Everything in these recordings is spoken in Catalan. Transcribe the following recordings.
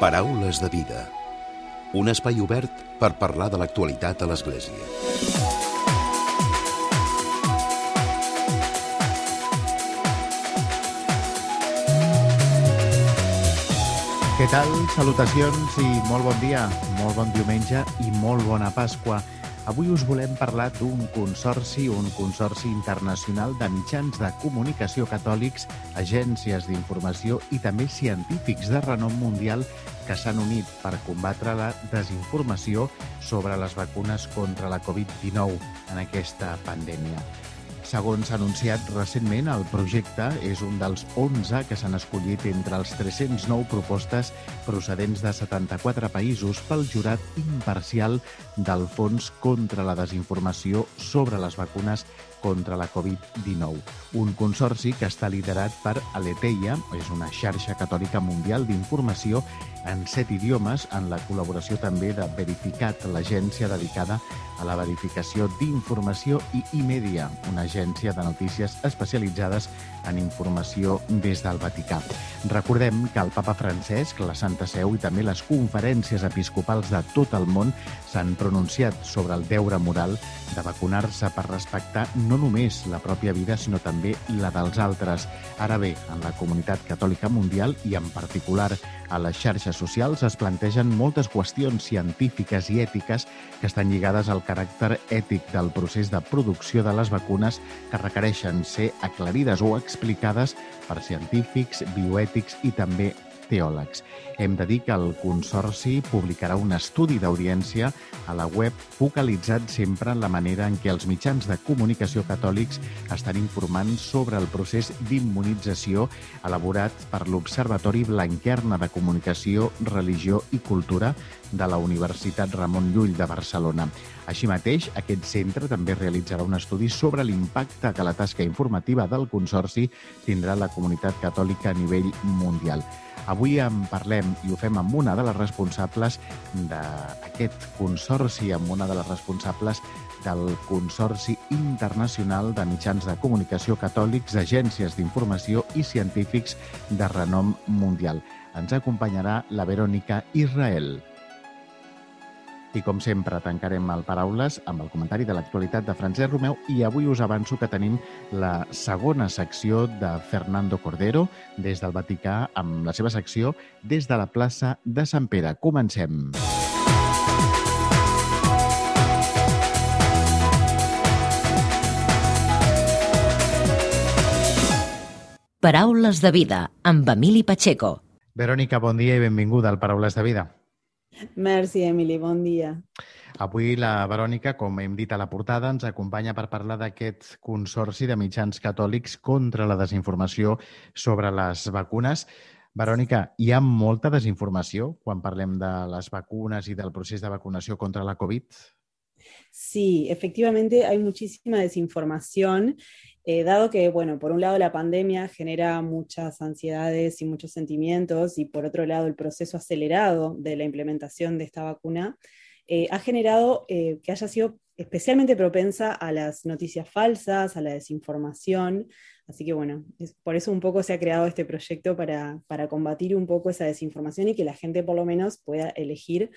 Paraules de vida. Un espai obert per parlar de l'actualitat a l'Església. Què tal? Salutacions i molt bon dia, molt bon diumenge i molt bona Pasqua. Avui us volem parlar d'un consorci, un consorci internacional de mitjans de comunicació catòlics, agències d'informació i també científics de renom mundial que s'han unit per combatre la desinformació sobre les vacunes contra la Covid-19 en aquesta pandèmia. Segons s'ha anunciat recentment, el projecte és un dels 11 que s'han escollit entre els 309 propostes procedents de 74 països pel jurat imparcial del Fons contra la Desinformació sobre les vacunes contra la Covid-19. Un consorci que està liderat per Aleteia, és una xarxa catòlica mundial d'informació en set idiomes, en la col·laboració també de Verificat, l'agència dedicada a la verificació d'informació i iMedia, una agència de notícies especialitzades en informació des del Vaticà. Recordem que el papa Francesc, la Santa Seu i també les conferències episcopals de tot el món s'han pronunciat sobre el deure moral de vacunar-se per respectar no només la pròpia vida, sinó també la dels altres. Ara bé, en la comunitat catòlica mundial i en particular a les xarxes socials es plantegen moltes qüestions científiques i ètiques que estan lligades al caràcter ètic del procés de producció de les vacunes que requereixen ser aclarides o explicades per científics, bioètics i també teòlegs. Hem de dir que el Consorci publicarà un estudi d'audiència a la web focalitzat sempre en la manera en què els mitjans de comunicació catòlics estan informant sobre el procés d'immunització elaborat per l'Observatori Blanquerna de Comunicació, Religió i Cultura de la Universitat Ramon Llull de Barcelona. Així mateix, aquest centre també realitzarà un estudi sobre l'impacte que la tasca informativa del Consorci tindrà la comunitat catòlica a nivell mundial. Avui en parlem i ho fem amb una de les responsables d'aquest consorci, amb una de les responsables del Consorci Internacional de Mitjans de Comunicació Catòlics, Agències d'Informació i Científics de renom mundial. Ens acompanyarà la Verònica Israel. I com sempre, tancarem el Paraules amb el comentari de l'actualitat de Francesc Romeu i avui us avanço que tenim la segona secció de Fernando Cordero des del Vaticà amb la seva secció des de la plaça de Sant Pere. Comencem. Paraules de vida amb Emili Pacheco. Verònica, bon dia i benvinguda al Paraules de vida. Merci, Emily, bon dia. Avui la Verònica, com hem dit a la portada, ens acompanya per parlar d'aquest consorci de mitjans catòlics contra la desinformació sobre les vacunes. Verònica, hi ha molta desinformació quan parlem de les vacunas y del proceso de vacunación contra la COVID? Sí, efectivamente hay muchísima desinformación Eh, dado que, bueno, por un lado la pandemia genera muchas ansiedades y muchos sentimientos, y por otro lado el proceso acelerado de la implementación de esta vacuna, eh, ha generado eh, que haya sido especialmente propensa a las noticias falsas, a la desinformación. Así que bueno, por eso un poco se ha creado este proyecto para, para combatir un poco esa desinformación y que la gente por lo menos pueda elegir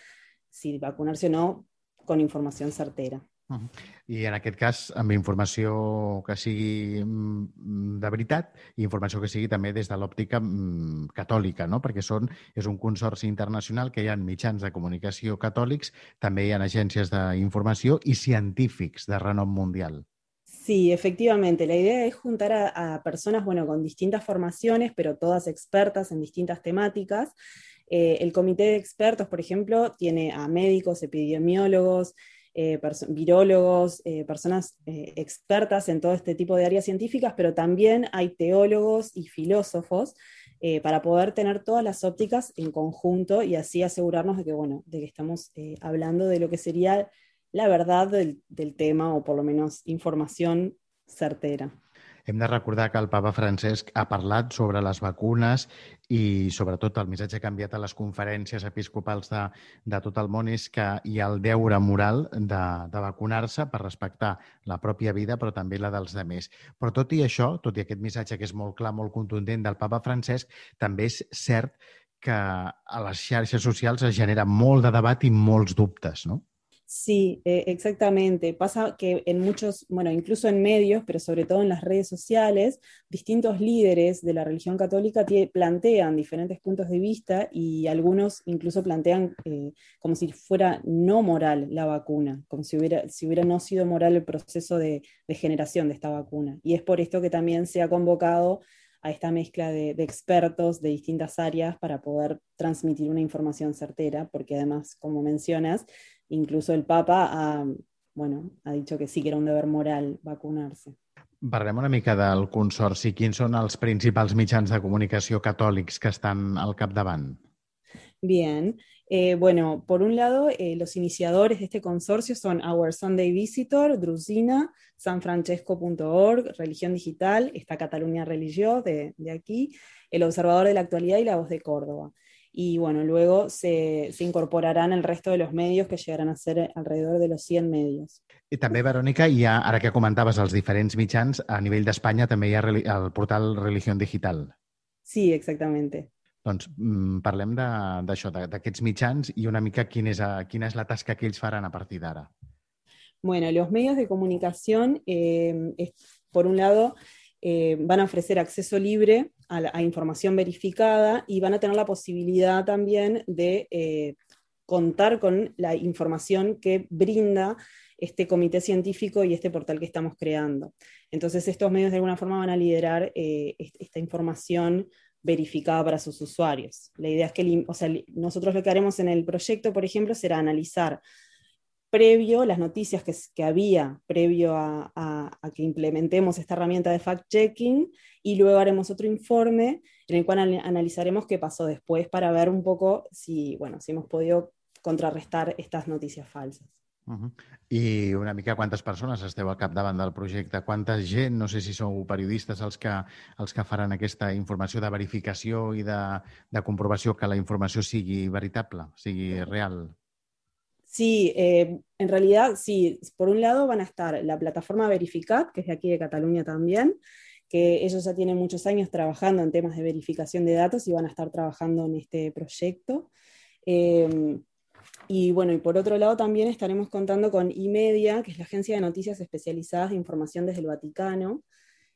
si vacunarse o no con información certera. I en aquest cas amb informació que sigui mm, de veritat i informació que sigui també des de l'òptica mm, catòlica, no? perquè són, és un consorci internacional que hi ha mitjans de comunicació catòlics, també hi ha agències d'informació i científics de renom mundial. Sí, efectivamente. La idea es juntar a, a, personas, bueno, con distintas formaciones, pero todas expertas en distintas temáticas. Eh, el comité de expertos, por ejemplo, tiene a médicos, epidemiólogos, eh, virólogos, eh, personas eh, expertas en todo este tipo de áreas científicas, pero también hay teólogos y filósofos para poder tener todas las ópticas en conjunto y así asegurarnos de que, bueno, de que estamos hablando de lo que sería la verdad del tema o por lo menos información certera. Hem de recordar que el papa Francesc ha parlat sobre les vacunes i, sobretot, el missatge que ha enviat a les conferències episcopals de, de tot el món és que hi ha el deure moral de, de vacunar-se per respectar la pròpia vida, però també la dels demés. Però tot i això, tot i aquest missatge que és molt clar, molt contundent del papa Francesc, també és cert que a les xarxes socials es genera molt de debat i molts dubtes, no? Sí, eh, exactamente. Pasa que en muchos, bueno, incluso en medios, pero sobre todo en las redes sociales, distintos líderes de la religión católica plantean diferentes puntos de vista y algunos incluso plantean eh, como si fuera no moral la vacuna, como si hubiera, si hubiera no sido moral el proceso de, de generación de esta vacuna. Y es por esto que también se ha convocado a esta mezcla de, de, expertos de distintas áreas para poder transmitir una información certera, porque además, como mencionas, incluso el Papa ha, bueno, ha dicho que sí que era un deber moral vacunarse. Parlem una mica del consorci. Quins són els principals mitjans de comunicació catòlics que estan al capdavant? Bien, eh, bueno, por un lado, eh, los iniciadores de este consorcio son Our Sunday Visitor, Drusina, sanfrancesco.org, Religión Digital, está Cataluña Religió de, de, aquí, El Observador de la Actualidad y La Voz de Córdoba. Y bueno, luego se, se incorporarán el resto de los medios que llegarán a ser alrededor de los 100 medios. I també, Verònica, hi ha, ara que comentaves els diferents mitjans, a nivell d'Espanya també hi ha el portal Religión Digital. Sí, exactamente. Doncs mm, parlem d'això, d'aquests mitjans i una mica quin és, a, quina és la tasca que ells faran a partir d'ara. Bueno, los medios de comunicación, eh, es, por un lado, eh, van a ofrecer acceso libre a, la, información verificada y van a tener la posibilidad también de eh, contar con la información que brinda este comité científico y este portal que estamos creando. Entonces, estos medios de alguna forma van a liderar eh, esta información verificada para sus usuarios. La idea es que, o nosotros lo que haremos en el proyecto, por ejemplo, será analizar previo, las noticias que, que había previo a, a, a, que implementemos esta herramienta de fact-checking y luego haremos otro informe en el cual analizaremos qué pasó después para ver un poco si, bueno, si hemos podido contrarrestar estas noticias falsas. Uh -huh. I una mica quantes persones esteu al capdavant del projecte? Quanta gent, no sé si sou periodistes els que, els que faran aquesta informació de verificació i de, de comprovació que la informació sigui veritable, sigui real? Sí, eh, en realidad, sí, por un lado van a estar la plataforma Verificat, que es de aquí de Cataluña también, que ellos ya tienen muchos años trabajando en temas de verificación de datos y van a estar trabajando en este proyecto. Eh, y bueno, y por otro lado también estaremos contando con IMEDIA, que es la agencia de noticias especializadas de información desde el Vaticano.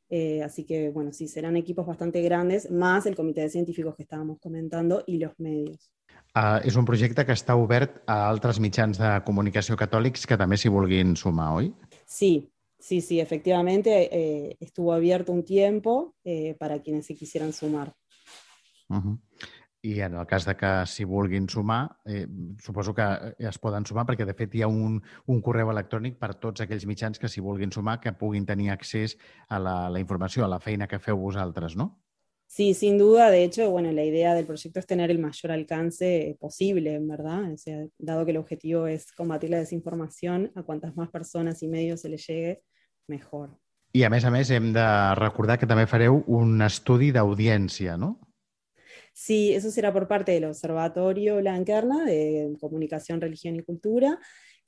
Eh, así que, bueno, sí, serán equipos bastante grandes, más el comité de científicos que estábamos comentando y los medios. Uh, és un projecte que està obert a altres mitjans de comunicació catòlics que també s'hi vulguin sumar, oi? Sí, sí, sí, efectivamente eh, estuvo abierto un tiempo eh, para quienes se quisieran sumar. Uh -huh. I en el cas de que s'hi vulguin sumar, eh, suposo que es poden sumar perquè, de fet, hi ha un, un correu electrònic per tots aquells mitjans que s'hi vulguin sumar que puguin tenir accés a la, la informació, a la feina que feu vosaltres, no? Sí, sin duda. De hecho, bueno, la idea del proyecto es tener el mayor alcance posible, ¿verdad? O sea, dado que el objetivo es combatir la desinformación, a cuantas más personas y medios se le llegue, mejor. I a més a més hem de recordar que també fareu un estudi d'audiència, no? Sí, eso será por parte del Observatorio Blanquerna de Comunicación, Religión y Cultura,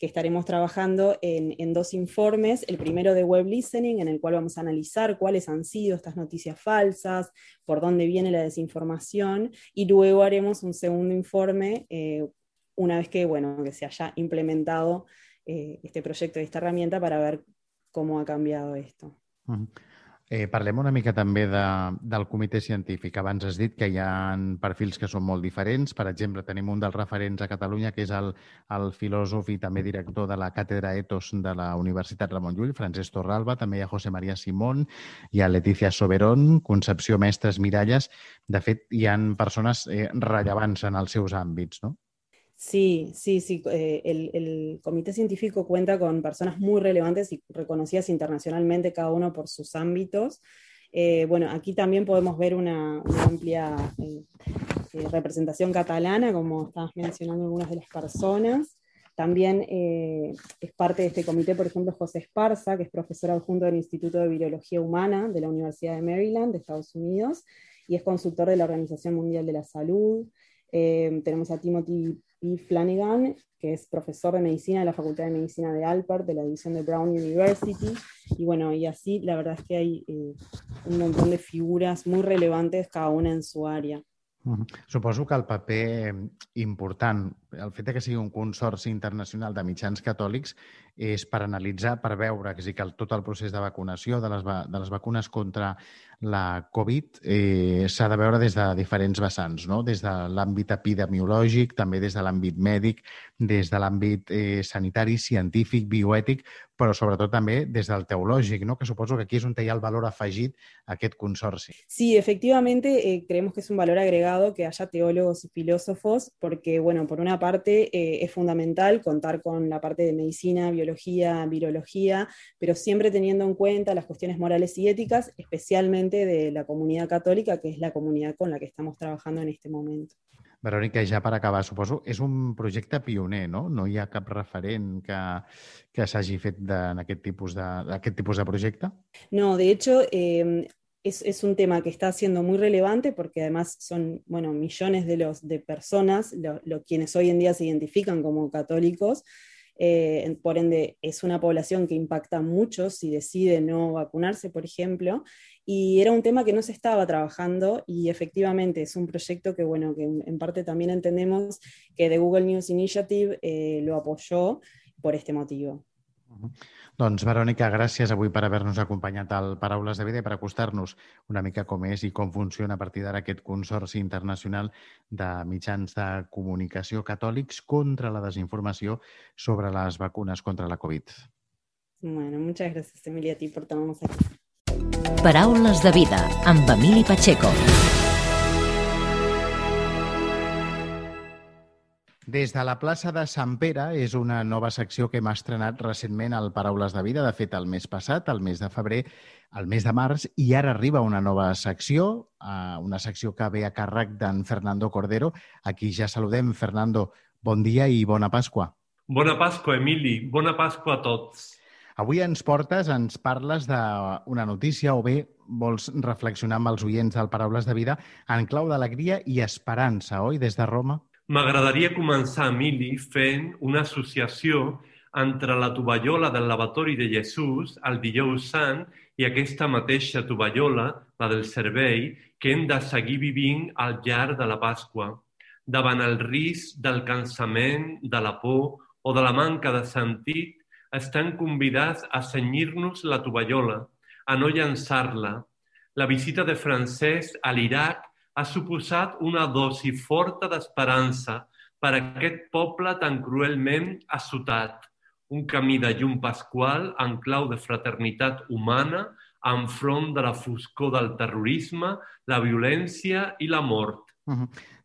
que estaremos trabajando en, dos informes. El primero de web listening, en el cual vamos a analizar cuáles han sido estas noticias falsas, por dónde viene la desinformación, y luego haremos un segundo informe eh, una vez que, bueno, que se haya implementado eh, este proyecto y esta herramienta para ver cómo ha cambiado esto. Eh, parlem una mica també de, del comitè científic. Abans has dit que hi ha perfils que són molt diferents. Per exemple, tenim un dels referents a Catalunya, que és el, el filòsof i també director de la Càtedra Etos de la Universitat Ramon Llull, Francesc Torralba. També hi ha José María Simón, hi ha Letícia Soberón, Concepció Mestres Miralles. De fet, hi han persones eh, rellevants en els seus àmbits, no? Sí, sí, sí. Eh, el, comité científico cuenta con personas muy relevantes y reconocidas internacionalmente, cada uno por sus ámbitos. Eh, bueno, aquí también podemos ver una, amplia eh, representación catalana, como estabas mencionando algunas de las personas. También es parte de este comité, por ejemplo, José Esparza, que es profesor adjunto del Instituto de Virología Humana de la Universidad de Maryland, de Estados Unidos, y es consultor de la Organización Mundial de la Salud. Tenemos a Timothy P. Flanagan, que es profesor de medicina de la Facultad de Medicina de Alpert, de la división de Brown University. Y bueno, y así la verdad es que hay eh, un montón de figuras muy relevantes, cada una en su -huh. Suposo que el paper important, el fet que sigui un consorci internacional de mitjans catòlics, és per analitzar, per veure que, que el, tot el procés de vacunació de les, de les vacunes contra la Covid eh, s'ha de veure des de diferents vessants, no? des de l'àmbit epidemiològic, també des de l'àmbit mèdic, des de l'àmbit eh, sanitari, científic, bioètic, però sobretot també des del teològic, ¿no? que suposo que aquí és on hi ha el valor afegit a aquest consorci. Sí, efectivamente eh, creemos que es un valor agregado que haya teólogos y filósofos, porque, bueno, por una parte eh, es fundamental contar con la parte de medicina, biología, virología, pero siempre teniendo en cuenta las cuestiones morales y éticas, especialmente de la comunidad católica, que es la comunidad con la que estamos trabajando en este momento. Verònica, ja per acabar, suposo, és un projecte pioner, no? No hi ha cap referent que, que s'hagi fet de, en aquest tipus de, aquest tipus de projecte? No, de hecho, eh, es, es, un tema que está siendo muy relevante porque además son, bueno, millones de, los, de personas, lo, lo, quienes hoy en día se identifican como católicos, eh, por ende es una población que impacta mucho si decide no vacunarse, por ejemplo, y era un tema que no se estaba trabajando y efectivamente es un proyecto que, bueno, que en, parte también entendemos que The Google News Initiative eh, lo apoyó por este motivo. Doncs, Verònica, gràcies avui per haver-nos acompanyat al Paraules de Vida i per acostar-nos una mica com és i com funciona a partir d'ara aquest Consorci Internacional de Mitjans de Comunicació Catòlics contra la desinformació sobre les vacunes contra la Covid. Bueno, muchas gracias, Emilia, a ti por tenernos aquí. Paraules de vida amb Emili Pacheco. Des de la plaça de Sant Pere és una nova secció que hem estrenat recentment al Paraules de Vida, de fet el mes passat, el mes de febrer, el mes de març, i ara arriba una nova secció, eh, una secció que ve a càrrec d'en Fernando Cordero. Aquí ja saludem. Fernando, bon dia i bona Pasqua. Bona Pasqua, Emili. Bona Pasqua a tots. Avui ens portes, ens parles d'una notícia o bé vols reflexionar amb els oients del Paraules de Vida en clau d'alegria i esperança, oi, des de Roma? M'agradaria començar, Emili, fent una associació entre la tovallola del lavatori de Jesús el dijous sant i aquesta mateixa tovallola, la del servei, que hem de seguir vivint al llarg de la Pasqua. Davant el risc del cansament, de la por o de la manca de sentit, estan convidats a senyir-nos la tovallola, a no llançar-la. La visita de Francesc a l'Iraq ha suposat una dosi forta d'esperança per a aquest poble tan cruelment assotat, un camí de llum pasqual en clau de fraternitat humana enfront de la foscor del terrorisme, la violència i la mort.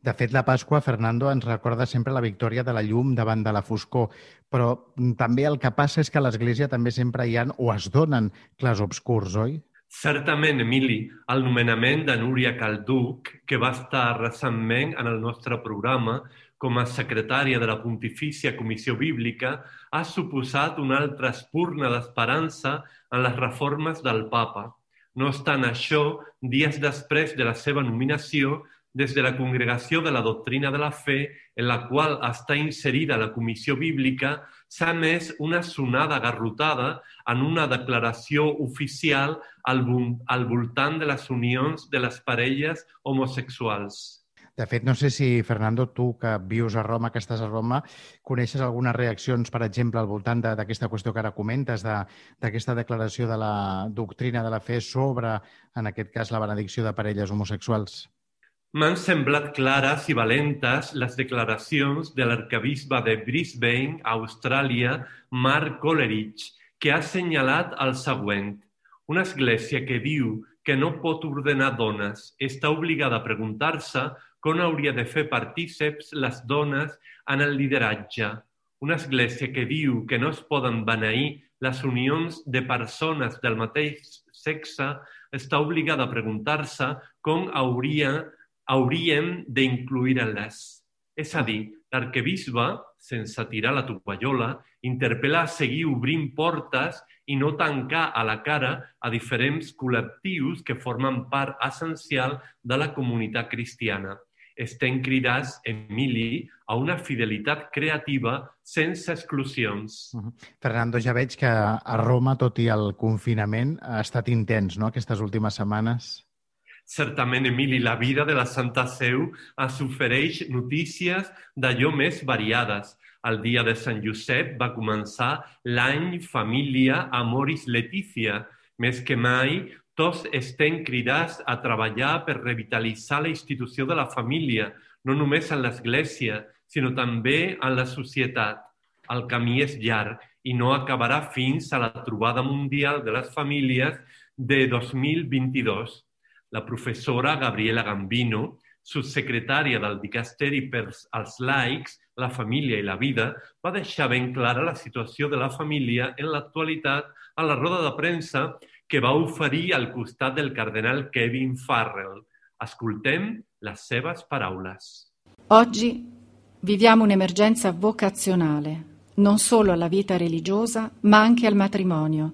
De fet, la Pasqua, Fernando, ens recorda sempre la victòria de la llum davant de la foscor, però també el que passa és que a l'Església també sempre hi han o es donen clars obscurs, oi? Certament, Emili, el nomenament de Núria Calduc, que va estar recentment en el nostre programa com a secretària de la Pontifícia Comissió Bíblica, ha suposat una altra espurna d'esperança en les reformes del papa. No obstant això, dies després de la seva nominació, des de la Congregació de la Doctrina de la Fe, en la qual està inserida la Comissió Bíblica, s'ha més una sonada garrotada en una declaració oficial al, al voltant de les unions de les parelles homosexuals. De fet, no sé si, Fernando, tu que vius a Roma, que estàs a Roma, coneixes algunes reaccions, per exemple, al voltant d'aquesta qüestió que ara comentes, d'aquesta de, declaració de la doctrina de la fe sobre, en aquest cas, la benedicció de parelles homosexuals? M'han semblat clares i valentes les declaracions de l'arcabisbe de Brisbane, Austràlia, Mark Coleridge, que ha assenyalat el següent. Una església que diu que no pot ordenar dones està obligada a preguntar-se com hauria de fer partíceps les dones en el lideratge. Una església que diu que no es poden beneir les unions de persones del mateix sexe està obligada a preguntar-se com hauria, hauríem d'incluir-les. És a dir, l'arquebisbe, sense tirar la tovallola, interpel·la a seguir obrint portes i no tancar a la cara a diferents col·lectius que formen part essencial de la comunitat cristiana estem cridats, Emili, a una fidelitat creativa sense exclusions. Uh -huh. Fernando, ja veig que a Roma, tot i el confinament, ha estat intens, no?, aquestes últimes setmanes. Certament, Emili, la vida de la Santa Seu ens ofereix notícies d'allò més variades. El dia de Sant Josep va començar l'any Família Amoris Letícia. Més que mai, tots estem cridats a treballar per revitalitzar la institució de la família, no només en l'Església, sinó també en la societat. El camí és llarg i no acabarà fins a la trobada mundial de les famílies de 2022 la professora Gabriela Gambino, subsecretària del Dicasteri per als laics, la família i la vida, va deixar ben clara la situació de la família en l'actualitat a la roda de premsa que va oferir al costat del cardenal Kevin Farrell. Ascoltem les seves paraules. Oggi viviamo un'emergenza vocazionale, non solo alla vita religiosa, ma anche al matrimonio,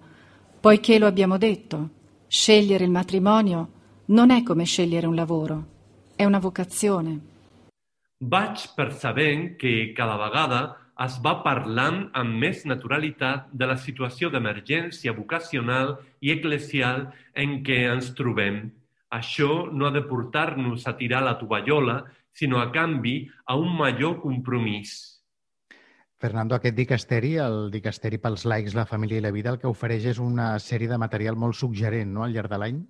poiché lo abbiamo detto, scegliere il matrimonio non è come scegliere un lavoro, è una vocazione. Vaig percebent que cada vegada es va parlant amb més naturalitat de la situació d'emergència vocacional i eclesial en què ens trobem. Això no ha de portar-nos a tirar la tovallola, sinó a canvi a un major compromís. Fernando, aquest dicasteri, el dicasteri pels laics, la família i la vida, el que ofereix és una sèrie de material molt suggerent no? al llarg de l'any?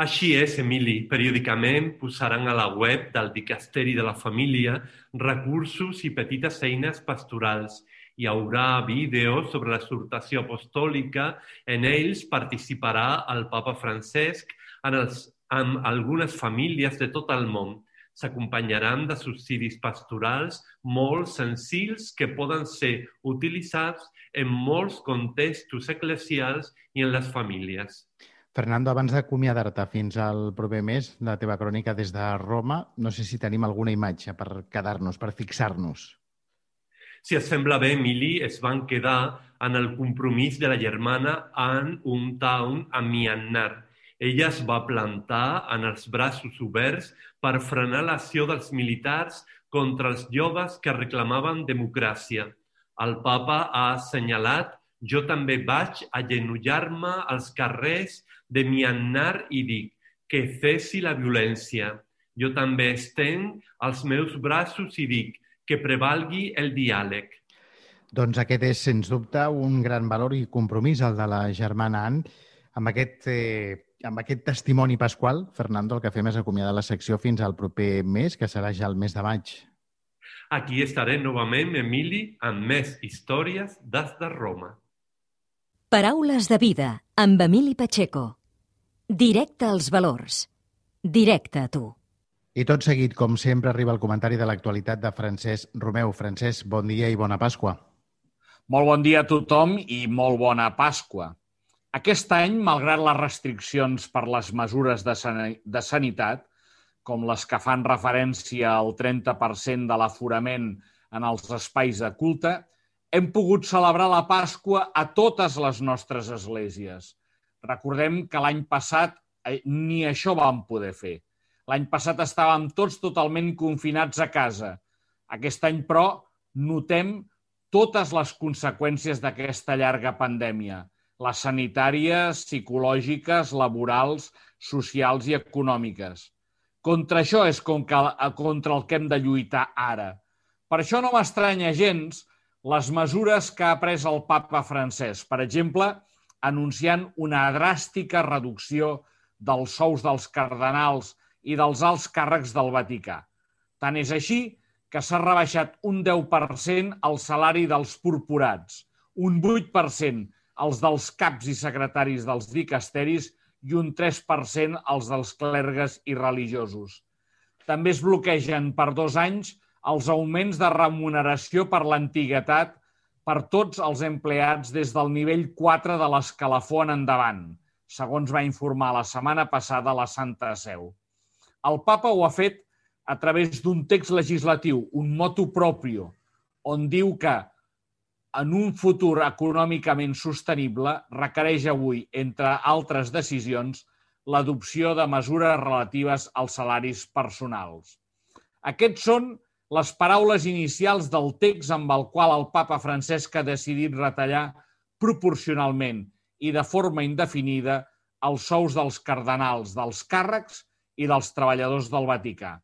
Així és, Emili. Periòdicament posaran a la web del Dicasteri de la Família recursos i petites eines pastorals. Hi haurà vídeos sobre l'exhortació apostòlica. En ells participarà el papa Francesc en els, amb algunes famílies de tot el món. S'acompanyaran de subsidis pastorals molt senzills que poden ser utilitzats en molts contextos eclesials i en les famílies. Fernando, abans d'acomiadar-te fins al proper mes, la teva crònica des de Roma, no sé si tenim alguna imatge per quedar-nos, per fixar-nos. Si et sembla bé, Emili, es van quedar en el compromís de la germana Anne Umtown a Myanmar. Ella es va plantar en els braços oberts per frenar l'acció dels militars contra els joves que reclamaven democràcia. El papa ha assenyalat jo també vaig agenollar-me als carrers de Myanmar i dic que cessi la violència. Jo també estenc els meus braços i dic que prevalgui el diàleg. Doncs aquest és, sens dubte, un gran valor i compromís, el de la germana Anne. Amb aquest, eh, amb aquest testimoni pasqual, Fernando, el que fem és acomiadar la secció fins al proper mes, que serà ja el mes de maig. Aquí estaré novament, Emili, amb més històries des de Roma. Paraules de vida amb Emili Pacheco. Directe als valors. Directe a tu. I tot seguit, com sempre, arriba el comentari de l'actualitat de Francesc Romeu. Francesc, bon dia i bona Pasqua. Molt bon dia a tothom i molt bona Pasqua. Aquest any, malgrat les restriccions per les mesures de, san de sanitat, com les que fan referència al 30% de l'aforament en els espais de culte, hem pogut celebrar la Pasqua a totes les nostres esglésies. Recordem que l'any passat eh, ni això vam poder fer. L'any passat estàvem tots totalment confinats a casa. Aquest any, però, notem totes les conseqüències d'aquesta llarga pandèmia, les sanitàries, psicològiques, laborals, socials i econòmiques. Contra això és contra el que hem de lluitar ara. Per això no m'estranya gens les mesures que ha pres el papa francès, per exemple, anunciant una dràstica reducció dels sous dels cardenals i dels alts càrrecs del Vaticà. Tant és així que s'ha rebaixat un 10% el salari dels purpurats, un 8% els dels caps i secretaris dels dicasteris i un 3% els dels clergues i religiosos. També es bloquegen per dos anys els augments de remuneració per l'antiguitat per tots els empleats des del nivell 4 de l'escalafó en endavant, segons va informar la setmana passada la Santa Seu. El papa ho ha fet a través d'un text legislatiu, un motu proprio, on diu que en un futur econòmicament sostenible requereix avui, entre altres decisions, l'adopció de mesures relatives als salaris personals. Aquests són les paraules inicials del text amb el qual el papa Francesc ha decidit retallar proporcionalment i de forma indefinida els sous dels cardenals, dels càrrecs i dels treballadors del Vaticà.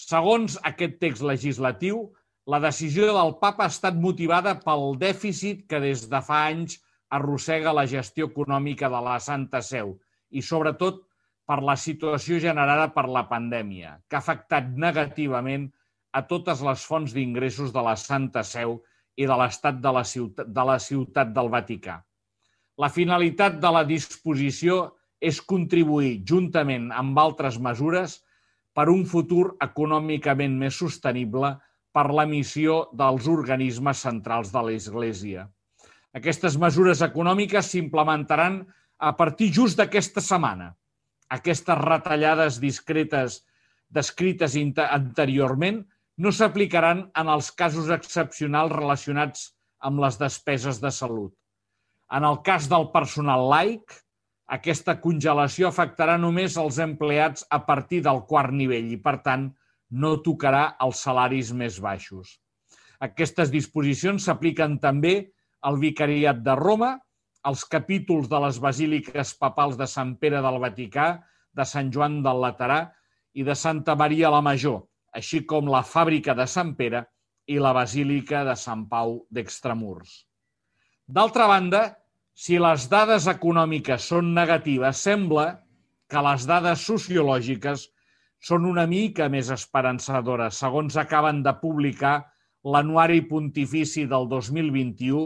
Segons aquest text legislatiu, la decisió del papa ha estat motivada pel dèficit que des de fa anys arrossega la gestió econòmica de la Santa Seu i, sobretot, per la situació generada per la pandèmia, que ha afectat negativament a totes les fonts d'ingressos de la Santa Seu i de l'estat de, la ciutat, de la ciutat del Vaticà. La finalitat de la disposició és contribuir, juntament amb altres mesures, per un futur econòmicament més sostenible per la missió dels organismes centrals de l'Església. Aquestes mesures econòmiques s'implementaran a partir just d'aquesta setmana. Aquestes retallades discretes descrites anteriorment no s'aplicaran en els casos excepcionals relacionats amb les despeses de salut. En el cas del personal laic, aquesta congelació afectarà només els empleats a partir del quart nivell i, per tant, no tocarà els salaris més baixos. Aquestes disposicions s'apliquen també al Vicariat de Roma, als capítols de les basíliques papals de Sant Pere del Vaticà, de Sant Joan del Laterà i de Santa Maria la Major, així com la fàbrica de Sant Pere i la basílica de Sant Pau d'Extramurs. D'altra banda, si les dades econòmiques són negatives, sembla que les dades sociològiques són una mica més esperançadores, segons acaben de publicar l'Anuari Pontifici del 2021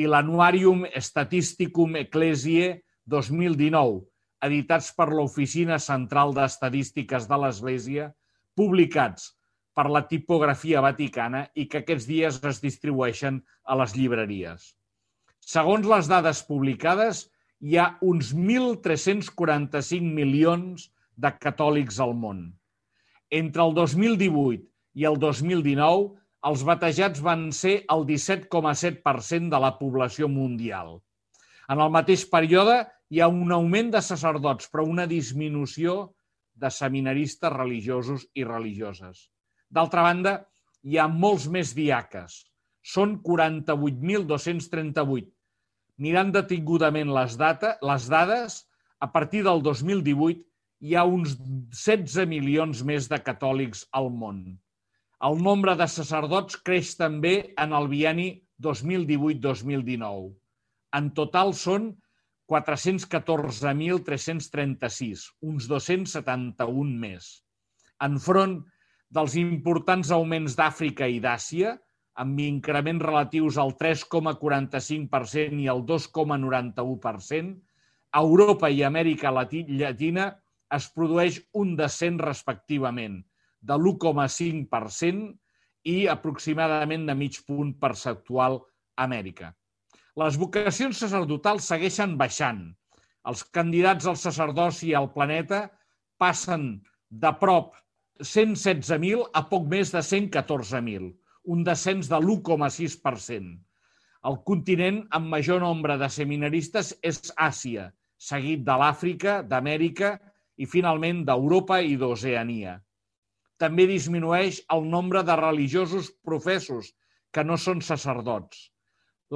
i l'Anuarium Statisticum Ecclesiae 2019, editats per l'Oficina Central d'Estadístiques de l'Església, publicats per la tipografia vaticana i que aquests dies es distribueixen a les llibreries. Segons les dades publicades, hi ha uns 1.345 milions de catòlics al món. Entre el 2018 i el 2019, els batejats van ser el 17,7% de la població mundial. En el mateix període hi ha un augment de sacerdots, però una disminució de seminaristes religiosos i religioses. D'altra banda, hi ha molts més diaques. Són 48.238. Mirant detingudament les, data, les dades, a partir del 2018 hi ha uns 16 milions més de catòlics al món. El nombre de sacerdots creix també en el bieni 2018-2019. En total són 414.336, uns 271 més. Enfront dels importants augments d'Àfrica i d'Àsia, amb increments relatius al 3,45% i al 2,91%, a Europa i Amèrica Llatina es produeix un descens respectivament, de l'1,5% i aproximadament de mig punt percentual a Amèrica. Les vocacions sacerdotals segueixen baixant. Els candidats al sacerdoci al planeta passen de prop 116.000 a poc més de 114.000, un descens de l'1,6%. El continent amb major nombre de seminaristes és Àsia, seguit de l'Àfrica, d'Amèrica i finalment d'Europa i d'Oceania també disminueix el nombre de religiosos professos que no són sacerdots.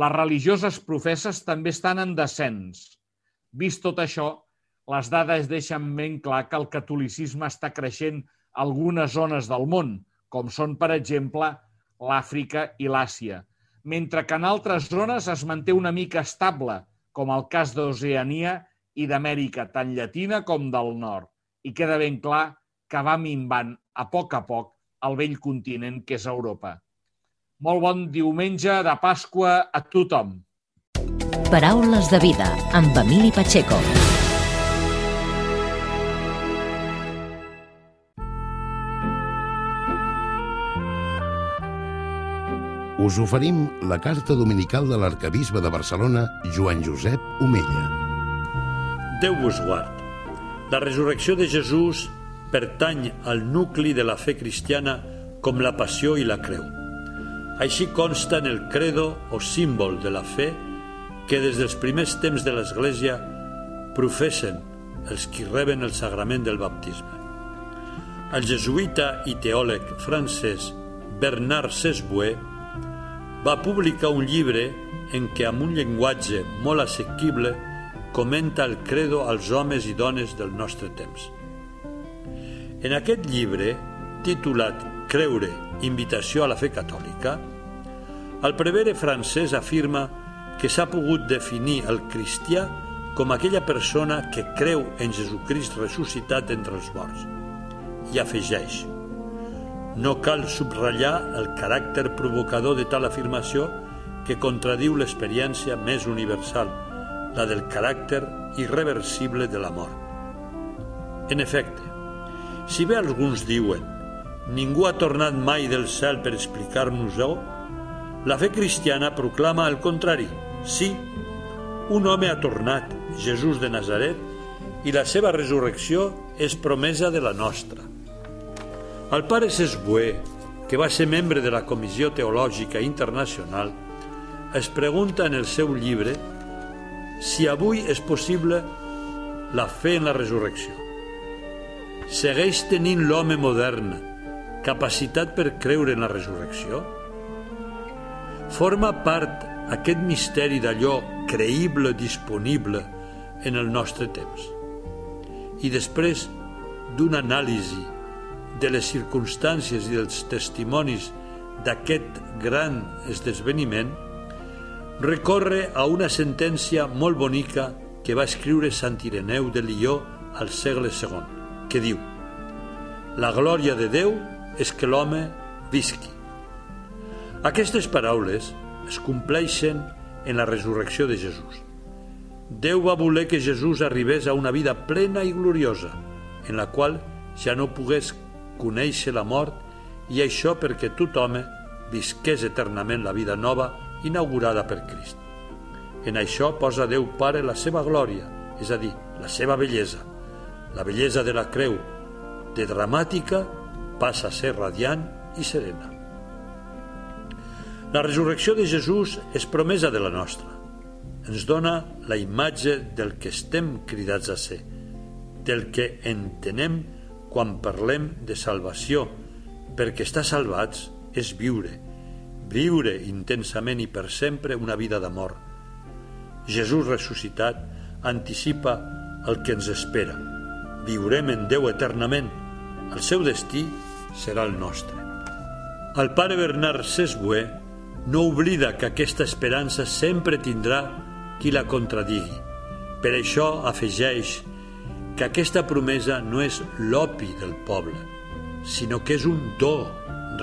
Les religioses professes també estan en descens. Vist tot això, les dades deixen ben clar que el catolicisme està creixent a algunes zones del món, com són, per exemple, l'Àfrica i l'Àsia, mentre que en altres zones es manté una mica estable, com el cas d'Oceania i d'Amèrica, tant llatina com del nord. I queda ben clar que va minvant a poc a poc el vell continent que és Europa. Molt bon diumenge de Pasqua a tothom. Paraules de vida amb Emili Pacheco. Us oferim la carta dominical de l'arcabisbe de Barcelona, Joan Josep Omella. Déu vos guard. La resurrecció de Jesús pertany al nucli de la fe cristiana com la passió i la creu. Així consta en el credo o símbol de la fe que des dels primers temps de l'Església professen els qui reben el sagrament del baptisme. El jesuïta i teòleg francès Bernard Sesboué va publicar un llibre en què amb un llenguatge molt assequible comenta el credo als homes i dones del nostre temps. En aquest llibre, titulat Creure, invitació a la fe catòlica, el prevere francès afirma que s'ha pogut definir el cristià com aquella persona que creu en Jesucrist ressuscitat entre els morts. I afegeix, no cal subratllar el caràcter provocador de tal afirmació que contradiu l'experiència més universal, la del caràcter irreversible de la mort. En efecte, si bé alguns diuen ningú ha tornat mai del cel per explicar-nos-ho, la fe cristiana proclama el contrari. Sí, un home ha tornat, Jesús de Nazaret, i la seva resurrecció és promesa de la nostra. El pare Sesbué, que va ser membre de la Comissió Teològica Internacional, es pregunta en el seu llibre si avui és possible la fe en la resurrecció. Segueix tenint l'home modern capacitat per creure en la resurrecció? Forma part aquest misteri d'allò creïble disponible en el nostre temps. I després d'una anàlisi de les circumstàncies i dels testimonis d'aquest gran esdeveniment, recorre a una sentència molt bonica que va escriure Sant Ireneu de Lió al segle II, que diu «La glòria de Déu és que l'home visqui». Aquestes paraules es compleixen en la resurrecció de Jesús. Déu va voler que Jesús arribés a una vida plena i gloriosa, en la qual ja no pogués conèixer la mort i això perquè tothom visqués eternament la vida nova inaugurada per Crist. En això posa Déu Pare la seva glòria, és a dir, la seva bellesa. La bellesa de la creu, de dramàtica, passa a ser radiant i serena. La resurrecció de Jesús és promesa de la nostra. Ens dona la imatge del que estem cridats a ser, del que entenem quan parlem de salvació, perquè estar salvats és viure, viure intensament i per sempre una vida d'amor. Jesús ressuscitat anticipa el que ens espera. Viurem en Déu eternament. El seu destí serà el nostre. El pare Bernard Sesbué no oblida que aquesta esperança sempre tindrà qui la contradigui. Per això afegeix que aquesta promesa no és l'opi del poble, sinó que és un do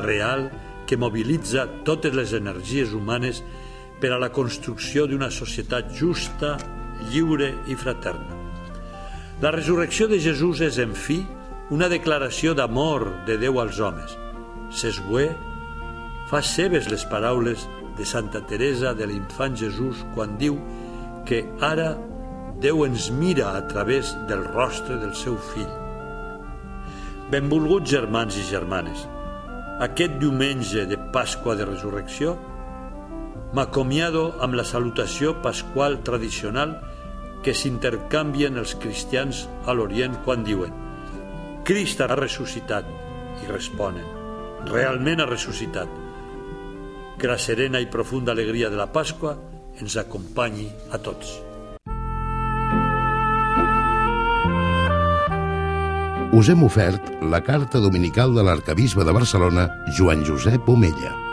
real que mobilitza totes les energies humanes per a la construcció d'una societat justa, lliure i fraterna. La resurrecció de Jesús és, en fi, una declaració d'amor de Déu als homes. Sesbué fa seves les paraules de Santa Teresa de l'infant Jesús quan diu que ara Déu ens mira a través del rostre del seu fill. Benvolguts germans i germanes, aquest diumenge de Pasqua de Resurrecció, m'acomiado amb la salutació pasqual tradicional que s'intercanvien els cristians a l'Orient quan diuen Crist ha ressuscitat i responen realment ha ressuscitat que la serena i profunda alegria de la Pasqua ens acompanyi a tots. us hem ofert la carta dominical de l'arcabisbe de Barcelona, Joan Josep Omella.